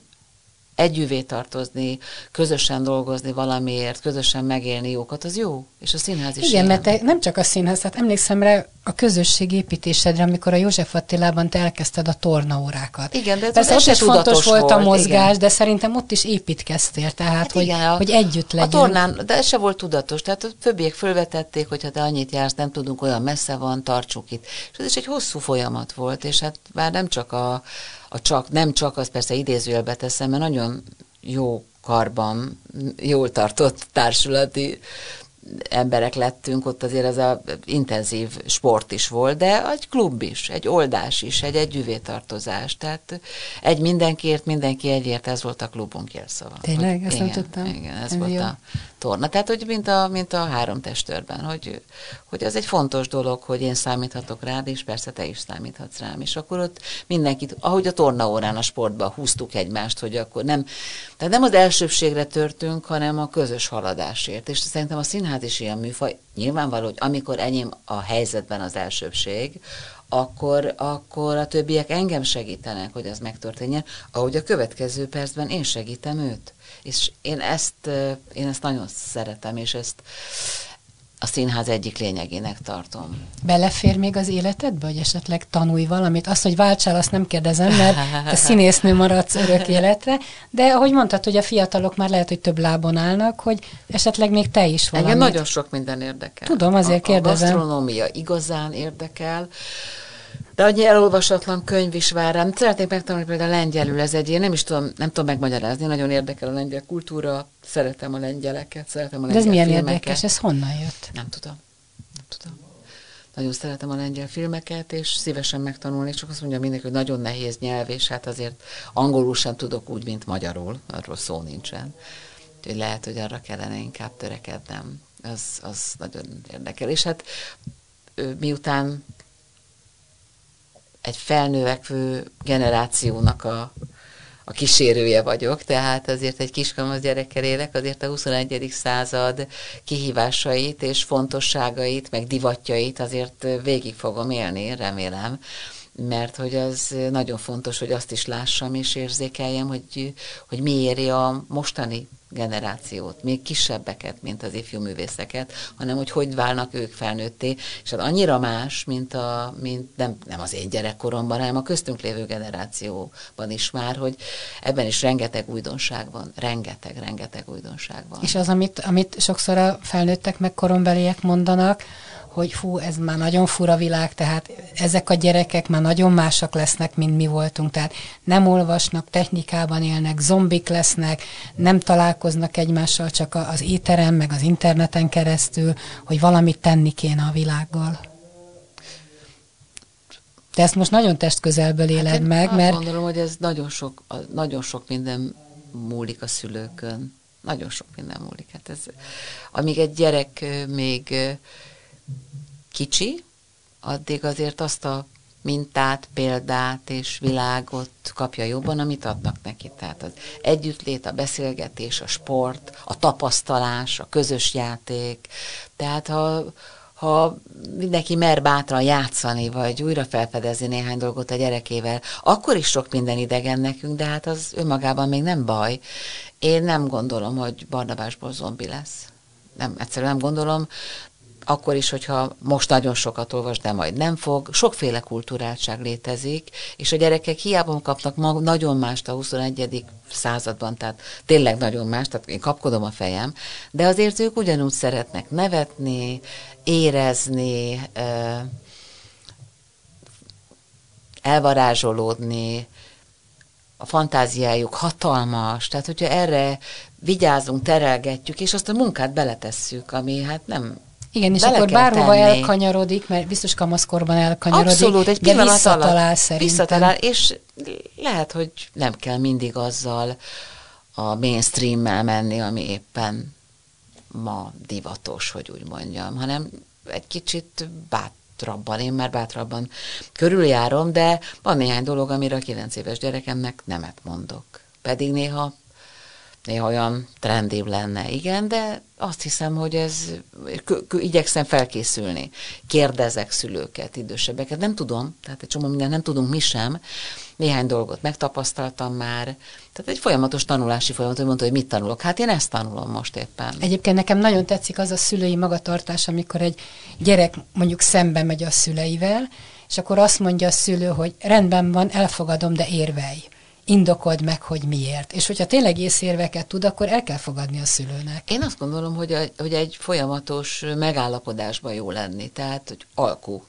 együvé tartozni, közösen dolgozni valamiért, közösen megélni jókat, az jó. És a színház is Igen, ilyen. mert te nem csak a színház, hát emlékszem rá a közösség építésedre, amikor a József Attilában te elkezdted a tornaórákat. Igen, de ez Persze ott is fontos volt, volt a mozgás, igen. de szerintem ott is építkeztél, tehát hát hogy, igen, a, hogy együtt legyen. A tornán, de ez se volt tudatos, tehát a többiek fölvetették, hogy ha te annyit jársz, nem tudunk, olyan messze van, tartsuk itt. És ez is egy hosszú folyamat volt, és hát már nem csak a a csak, nem csak, az persze idézőjelbe teszem, mert nagyon jó karban, jól tartott társulati emberek lettünk, ott azért ez a intenzív sport is volt, de egy klub is, egy oldás is, egy együvétartozás, tehát egy mindenkiért, mindenki egyért, ez volt a klubunk jelszava. Tényleg? Ezt igen, nem tudtam. Igen, ez, ez volt jó. a torna. Tehát, hogy mint a, mint a három testőrben, hogy, hogy az egy fontos dolog, hogy én számíthatok rád, és persze te is számíthatsz rám. És akkor ott mindenkit, ahogy a tornaórán a sportban húztuk egymást, hogy akkor nem, tehát nem az elsőbségre törtünk, hanem a közös haladásért. És szerintem a színház is ilyen műfaj, nyilvánvaló, hogy amikor enyém a helyzetben az elsőbség, akkor, akkor a többiek engem segítenek, hogy az megtörténjen, ahogy a következő percben én segítem őt. És én ezt, én ezt nagyon szeretem, és ezt a színház egyik lényegének tartom. Belefér még az életedbe, hogy esetleg tanulj valamit? Azt, hogy váltsál, azt nem kérdezem, mert te színésznő maradsz örök életre, de ahogy mondtad, hogy a fiatalok már lehet, hogy több lábon állnak, hogy esetleg még te is valamit. Engem nagyon sok minden érdekel. Tudom, azért kérdezem. A gasztronómia igazán érdekel, de annyi elolvasatlan könyv is vár rám. Szeretnék megtanulni például lengyelül, ez egy, én nem is tudom, nem tudom megmagyarázni, nagyon érdekel a lengyel kultúra, szeretem a lengyeleket, szeretem a lengyel De ez milyen filmeket. érdekes, ez honnan jött? Nem tudom, nem tudom. Nagyon szeretem a lengyel filmeket, és szívesen megtanulni, csak azt mondja mindenki, hogy nagyon nehéz nyelv, és hát azért angolul sem tudok úgy, mint magyarul, arról szó nincsen. Úgyhogy lehet, hogy arra kellene inkább törekednem. Az, az nagyon érdekel. És hát miután egy felnövekvő generációnak a, a kísérője vagyok, tehát azért egy kiskamasz gyerekkel élek, azért a 21. század kihívásait és fontosságait, meg divatjait azért végig fogom élni, remélem, mert hogy az nagyon fontos, hogy azt is lássam és érzékeljem, hogy, hogy mi éri a mostani generációt, még kisebbeket, mint az ifjú művészeket, hanem hogy hogy válnak ők felnőtté, és hát annyira más, mint, a, mint nem, nem az én gyerekkoromban, hanem a köztünk lévő generációban is már, hogy ebben is rengeteg újdonság van, rengeteg, rengeteg újdonság van. És az, amit, amit sokszor a felnőttek meg korombeliek mondanak, hogy fú, ez már nagyon fura világ, tehát ezek a gyerekek már nagyon másak lesznek, mint mi voltunk, tehát nem olvasnak, technikában élnek, zombik lesznek, nem találkoznak egymással csak az éteren, meg az interneten keresztül, hogy valamit tenni kéne a világgal. Te ezt most nagyon testközelből éled hát meg, azt mert... gondolom, hogy ez nagyon sok, nagyon sok minden múlik a szülőkön. Nagyon sok minden múlik. Hát ez, amíg egy gyerek még kicsi, addig azért azt a mintát, példát és világot kapja jobban, amit adnak neki. Tehát az együttlét, a beszélgetés, a sport, a tapasztalás, a közös játék. Tehát ha, ha mindenki mer bátran játszani, vagy újra felfedezni néhány dolgot a gyerekével, akkor is sok minden idegen nekünk, de hát az önmagában még nem baj. Én nem gondolom, hogy Barnabásból zombi lesz. Nem, egyszerűen nem gondolom akkor is, hogyha most nagyon sokat olvas, de majd nem fog. Sokféle kulturáltság létezik, és a gyerekek hiába kapnak mag- nagyon mást a 21. században, tehát tényleg nagyon más, tehát én kapkodom a fejem, de azért ők ugyanúgy szeretnek nevetni, érezni, elvarázsolódni, a fantáziájuk hatalmas, tehát hogyha erre vigyázunk, terelgetjük, és azt a munkát beletesszük, ami hát nem igen, és Bele akkor bárhova tenni. elkanyarodik, mert biztos kamaszkorban elkanyarodik, Abszolút, egy de visszatalál szerintem. Visszatalál, és lehet, hogy nem kell mindig azzal a mainstream-mel menni, ami éppen ma divatos, hogy úgy mondjam, hanem egy kicsit bátrabban, én már bátrabban körüljárom, de van néhány dolog, amire a kilenc éves gyerekemnek nemet mondok. Pedig néha néha olyan trendébb lenne, igen, de azt hiszem, hogy ez, igyekszem felkészülni. Kérdezek szülőket, idősebbeket, nem tudom, tehát egy csomó mindent nem tudunk mi sem, néhány dolgot megtapasztaltam már, tehát egy folyamatos tanulási folyamat, hogy mondta, hogy mit tanulok. Hát én ezt tanulom most éppen. Egyébként nekem nagyon tetszik az a szülői magatartás, amikor egy gyerek mondjuk szembe megy a szüleivel, és akkor azt mondja a szülő, hogy rendben van, elfogadom, de érvelj indokold meg, hogy miért. És hogyha tényleg észérveket tud, akkor el kell fogadni a szülőnek. Én azt gondolom, hogy, a, hogy egy folyamatos megállapodásban jó lenni, tehát hogy alkú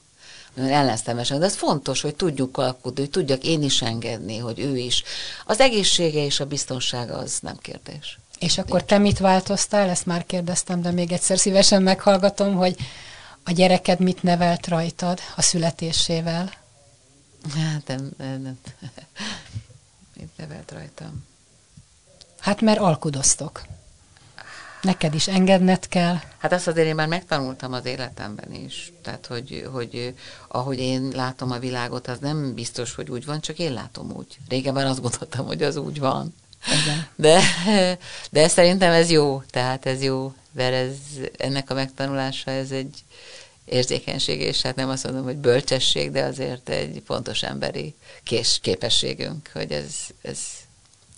ellenszemesen, de ez fontos, hogy tudjuk alkudni, hogy tudjak én is engedni, hogy ő is. Az egészsége és a biztonsága az nem kérdés. És akkor te mit változtál? Ezt már kérdeztem, de még egyszer szívesen meghallgatom, hogy a gyereked mit nevelt rajtad a születésével? Hát nem, nem mit nevelt rajtam? Hát mert alkudoztok. Neked is engedned kell. Hát azt azért én már megtanultam az életemben is. Tehát, hogy, hogy ahogy én látom a világot, az nem biztos, hogy úgy van, csak én látom úgy. Régebben azt gondoltam, hogy az úgy van. Igen. De, de szerintem ez jó, tehát ez jó. mert ez, ennek a megtanulása, ez egy érzékenység, és hát nem azt mondom, hogy bölcsesség, de azért egy fontos emberi kés, képességünk, hogy ez, ez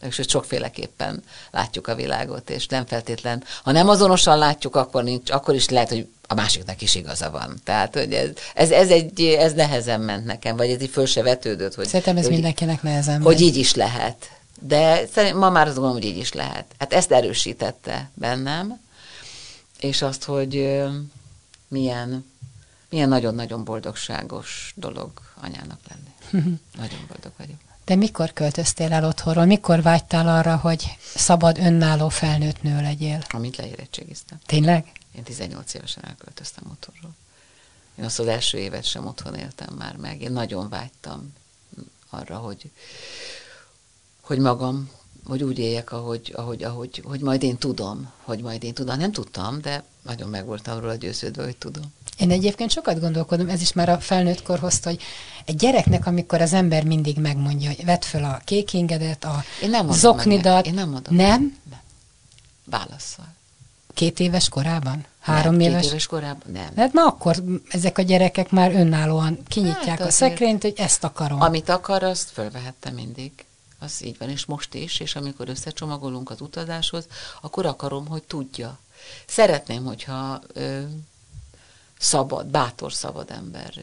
és sokféleképpen látjuk a világot, és nem feltétlen, ha nem azonosan látjuk, akkor, nincs, akkor is lehet, hogy a másiknak is igaza van. Tehát, hogy ez, ez, ez, egy, ez nehezen ment nekem, vagy ez így föl se vetődött. Hogy, Szerintem ez hogy, mindenkinek nehezen Hogy így is lehet. De ma már azt gondolom, hogy így is lehet. Hát ezt erősítette bennem, és azt, hogy milyen, milyen nagyon-nagyon boldogságos dolog anyának lenni. nagyon boldog vagyok. De mikor költöztél el otthonról? Mikor vágytál arra, hogy szabad, önálló felnőtt nő legyél? Amit leérettségiztem. Tényleg? Én 18 évesen elköltöztem otthonról. Én azt az első évet sem otthon éltem már meg. Én nagyon vágytam arra, hogy, hogy magam, hogy úgy éljek, ahogy, ahogy, ahogy, hogy majd én tudom, hogy majd én tudom. Nem tudtam, de nagyon meg voltam róla győződve, hogy tudom. Én egyébként sokat gondolkodom, ez is már a felnőtt kor hozta, hogy egy gyereknek, amikor az ember mindig megmondja, hogy vedd föl a kékingedet, a Én nem zoknidat. Én nem mondom. Nem? Nem. Válaszol. Két éves korában? Három nem, éves? Két éves korában? Nem. Hát már akkor ezek a gyerekek már önállóan kinyitják hát a szekrényt, hogy ezt akarom. Amit akar, azt fölvehettem mindig. Az így van, és most is, és amikor összecsomagolunk az utazáshoz, akkor akarom, hogy tudja. Szeretném, hogyha ö, szabad, bátor szabad ember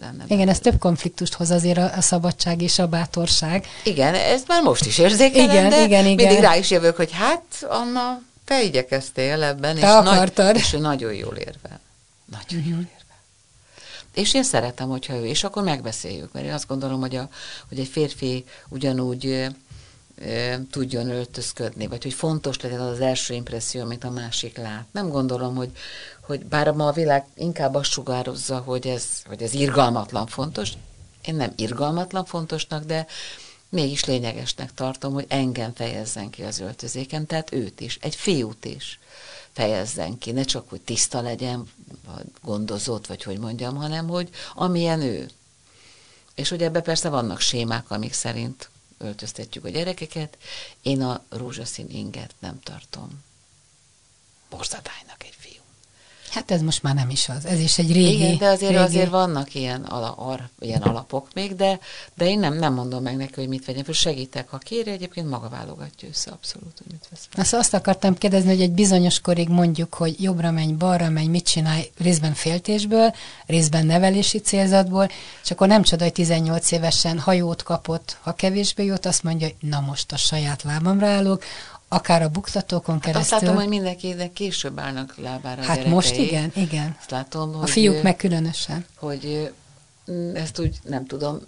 lenne. Igen, ez több konfliktust hoz azért a, a szabadság és a bátorság. Igen, ez már most is érzékelem, igen, de igen, igen. mindig rá is jövök, hogy hát, Anna, te igyekeztél ebben, te és, akartad. Nagy, és ő nagyon jól érve. Nagyon uh-huh. jól érve. És én szeretem, hogyha ő, és akkor megbeszéljük, mert én azt gondolom, hogy, a, hogy egy férfi ugyanúgy ö, ö, tudjon öltözködni, vagy hogy fontos legyen az az első impresszió, amit a másik lát. Nem gondolom, hogy, hogy bár ma a világ inkább azt sugározza, hogy ez, hogy ez irgalmatlan fontos, én nem irgalmatlan fontosnak, de mégis lényegesnek tartom, hogy engem fejezzen ki az öltözéken, tehát őt is, egy fiút is fejezzen ki, ne csak, hogy tiszta legyen, vagy gondozott, vagy hogy mondjam, hanem, hogy amilyen ő. És hogy ebbe persze vannak sémák, amik szerint öltöztetjük a gyerekeket. Én a rózsaszín inget nem tartom borzadálynak egy fiú. Hát ez most már nem is az. Ez is egy régi... Igen, de azért, régi... azért vannak ilyen, ala, ar, ilyen alapok még, de, de én nem, nem mondom meg neki, hogy mit vegyen föl. Segítek, ha kéri, egyébként maga válogatja össze abszolút, hogy mit vesz. Azt, azt akartam kérdezni, hogy egy bizonyos korig mondjuk, hogy jobbra menj, balra menj, mit csinálj, részben féltésből, részben nevelési célzatból, és akkor nem csoda, hogy 18 évesen hajót kapott, ha kevésbé jót, azt mondja, hogy na most a saját lábamra állok, akár a buktatókon hát keresztül. Azt látom, hogy mindenki később állnak lábára Hát most igen, igen. Azt látom, hogy, a fiúk meg különösen. Hogy ezt úgy nem tudom.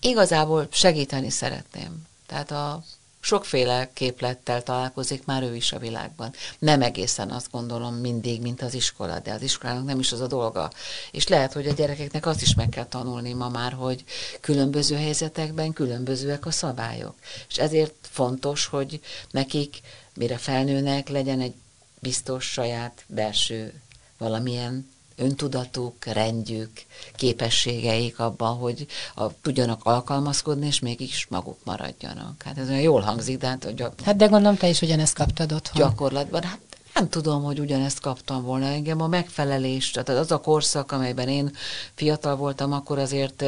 Igazából segíteni szeretném. Tehát a sokféle képlettel találkozik már ő is a világban. Nem egészen azt gondolom mindig, mint az iskola, de az iskolának nem is az a dolga. És lehet, hogy a gyerekeknek azt is meg kell tanulni ma már, hogy különböző helyzetekben különbözőek a szabályok. És ezért fontos, hogy nekik, mire felnőnek, legyen egy biztos saját belső valamilyen öntudatuk, rendjük, képességeik abban, hogy a, tudjanak alkalmazkodni, és mégis maguk maradjanak. Hát ez olyan jól hangzik, de hát... Gyak... Hát de gondolom, te is ugyanezt kaptad otthon. Gyakorlatban, hát nem tudom, hogy ugyanezt kaptam volna. Engem a megfelelés, tehát az a korszak, amelyben én fiatal voltam, akkor azért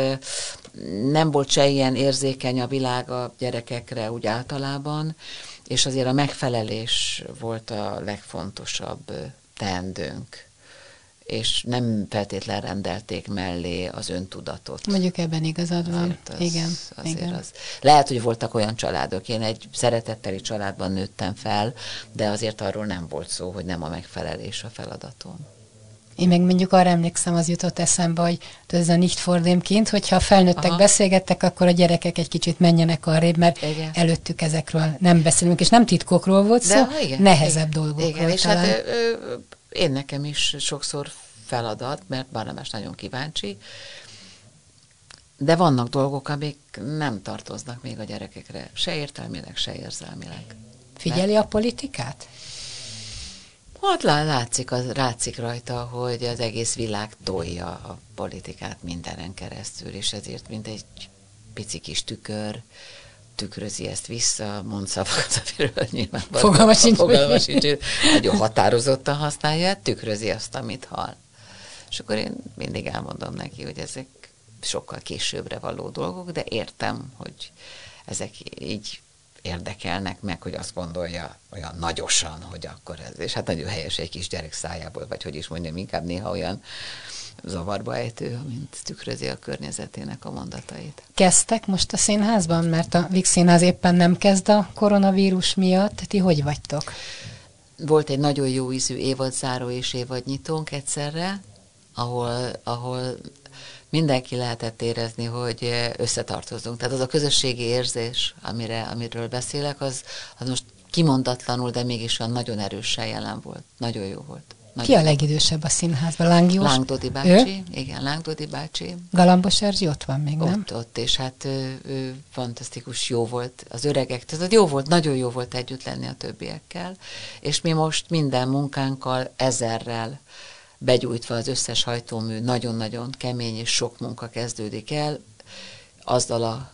nem volt se ilyen érzékeny a világ a gyerekekre úgy általában, és azért a megfelelés volt a legfontosabb teendőnk és nem feltétlen rendelték mellé az öntudatot. Mondjuk ebben igazad van. Az, igen, igen. Az. Lehet, hogy voltak olyan családok, én egy szeretetteli családban nőttem fel, de azért arról nem volt szó, hogy nem a megfelelés a feladatom. Én meg mondjuk arra emlékszem, az jutott eszembe, hogy ez a nicht fordémként, hogyha a felnőttek Aha. beszélgettek, akkor a gyerekek egy kicsit menjenek arrébb, mert igen. előttük ezekről nem beszélünk, és nem titkokról volt szó, De, igen, nehezebb igen, dolgokról igen, és talán. hát ö, ö, én nekem is sokszor feladat, mert Barnabás nagyon kíváncsi, de vannak dolgok, amik nem tartoznak még a gyerekekre, se értelmileg, se érzelmileg. Figyeli mert... a politikát? Hát látszik, az, látszik rajta, hogy az egész világ tolja a politikát mindenen keresztül, és ezért mint egy pici kis tükör tükrözi ezt vissza, mond szavakat, amiről nyilván fogalma sincs. Fogalma sincs, nagyon határozottan használja, tükrözi azt, amit hall. És akkor én mindig elmondom neki, hogy ezek sokkal későbbre való dolgok, de értem, hogy ezek így érdekelnek meg, hogy azt gondolja olyan nagyosan, hogy akkor ez, és hát nagyon helyes egy kis gyerek szájából, vagy hogy is mondjam, inkább néha olyan zavarba ejtő, mint tükrözi a környezetének a mondatait. Kezdtek most a színházban, mert a Vix Színház éppen nem kezd a koronavírus miatt. Ti hogy vagytok? Volt egy nagyon jó ízű évadzáró és évadnyitónk egyszerre, ahol, ahol mindenki lehetett érezni, hogy összetartozunk. Tehát az a közösségi érzés, amire, amiről beszélek, az, az most kimondatlanul, de mégis olyan nagyon erősen jelen volt. Nagyon jó volt. Ki a legidősebb a színházban? Láng Jós? Láng Dodi bácsi, ő? igen, Láng Dodi bácsi. Galambos Erzsi ott van még, nem? Ott, ott, és hát ő, ő fantasztikus, jó volt az öregek, tehát jó volt, nagyon jó volt együtt lenni a többiekkel, és mi most minden munkánkkal ezerrel begyújtva az összes hajtómű, nagyon-nagyon kemény és sok munka kezdődik el, azzal a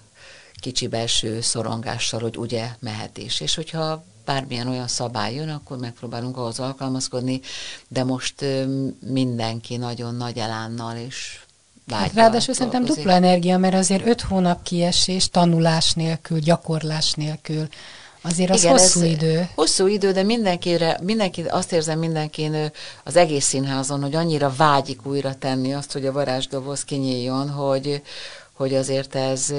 kicsi belső szorongással, hogy ugye mehet is. És hogyha bármilyen olyan szabály jön, akkor megpróbálunk ahhoz alkalmazkodni, de most mindenki nagyon nagy elánnal és Hát ráadásul szerintem dupla energia, mert azért öt hónap kiesés, tanulás nélkül, gyakorlás nélkül, Azért az Igen, hosszú idő. Hosszú idő, de mindenkire, mindenki, azt érzem mindenkin az egész színházon, hogy annyira vágyik újra tenni azt, hogy a varázsdoboz kinyíljon, hogy, hogy azért ez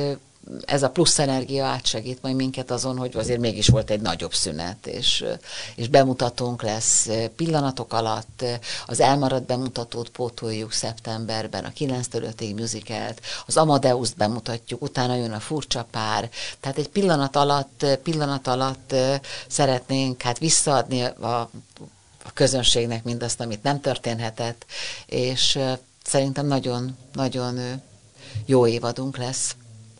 ez a plusz energia átsegít majd minket azon, hogy azért mégis volt egy nagyobb szünet, és, és bemutatónk lesz pillanatok alatt, az elmaradt bemutatót pótoljuk szeptemberben, a 9 5 musicalt, az amadeus bemutatjuk, utána jön a furcsa pár, tehát egy pillanat alatt, pillanat alatt szeretnénk hát visszaadni a, a közönségnek mindazt, amit nem történhetett, és szerintem nagyon, nagyon jó évadunk lesz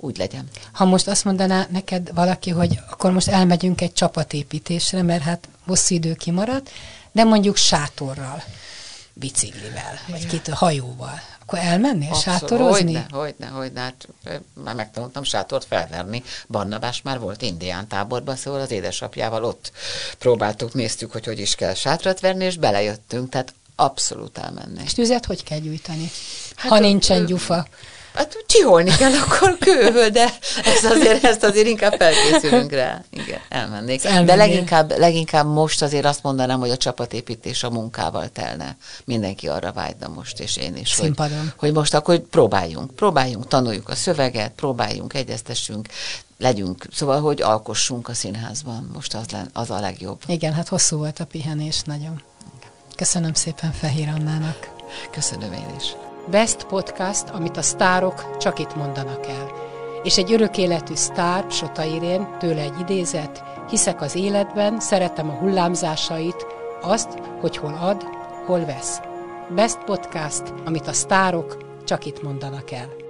úgy legyen. Ha most azt mondaná neked valaki, hogy akkor most elmegyünk egy csapatépítésre, mert hát hosszú idő kimaradt, de mondjuk sátorral, biciklivel, vagy két hajóval, akkor elmennél Abszolút, sátorozni? Hogyne, hogyne, hogyne, hát már megtanultam sátort felverni. Barnabás már volt indián táborban, szóval az édesapjával ott próbáltuk, néztük, hogy hogy is kell sátrat verni, és belejöttünk, tehát abszolút elmennék. És tüzet hogy kell gyújtani? Hát ha nincsen gyufa. Hát csiholni kell akkor kőből, de ez azért, ezt azért inkább felkészülünk rá. Igen, elmennék. De leginkább, leginkább most azért azt mondanám, hogy a csapatépítés a munkával telne. Mindenki arra vágyna most, és én is. Hogy, hogy most akkor próbáljunk, próbáljunk, tanuljuk a szöveget, próbáljunk, egyeztessünk, legyünk, szóval, hogy alkossunk a színházban. Most az, az a legjobb. Igen, hát hosszú volt a pihenés, nagyon. Köszönöm szépen Fehér Annának. Köszönöm én is. Best Podcast, amit a sztárok csak itt mondanak el. És egy örök életű sztár, Sota Irén, tőle egy idézet, hiszek az életben, szeretem a hullámzásait, azt, hogy hol ad, hol vesz. Best Podcast, amit a sztárok csak itt mondanak el.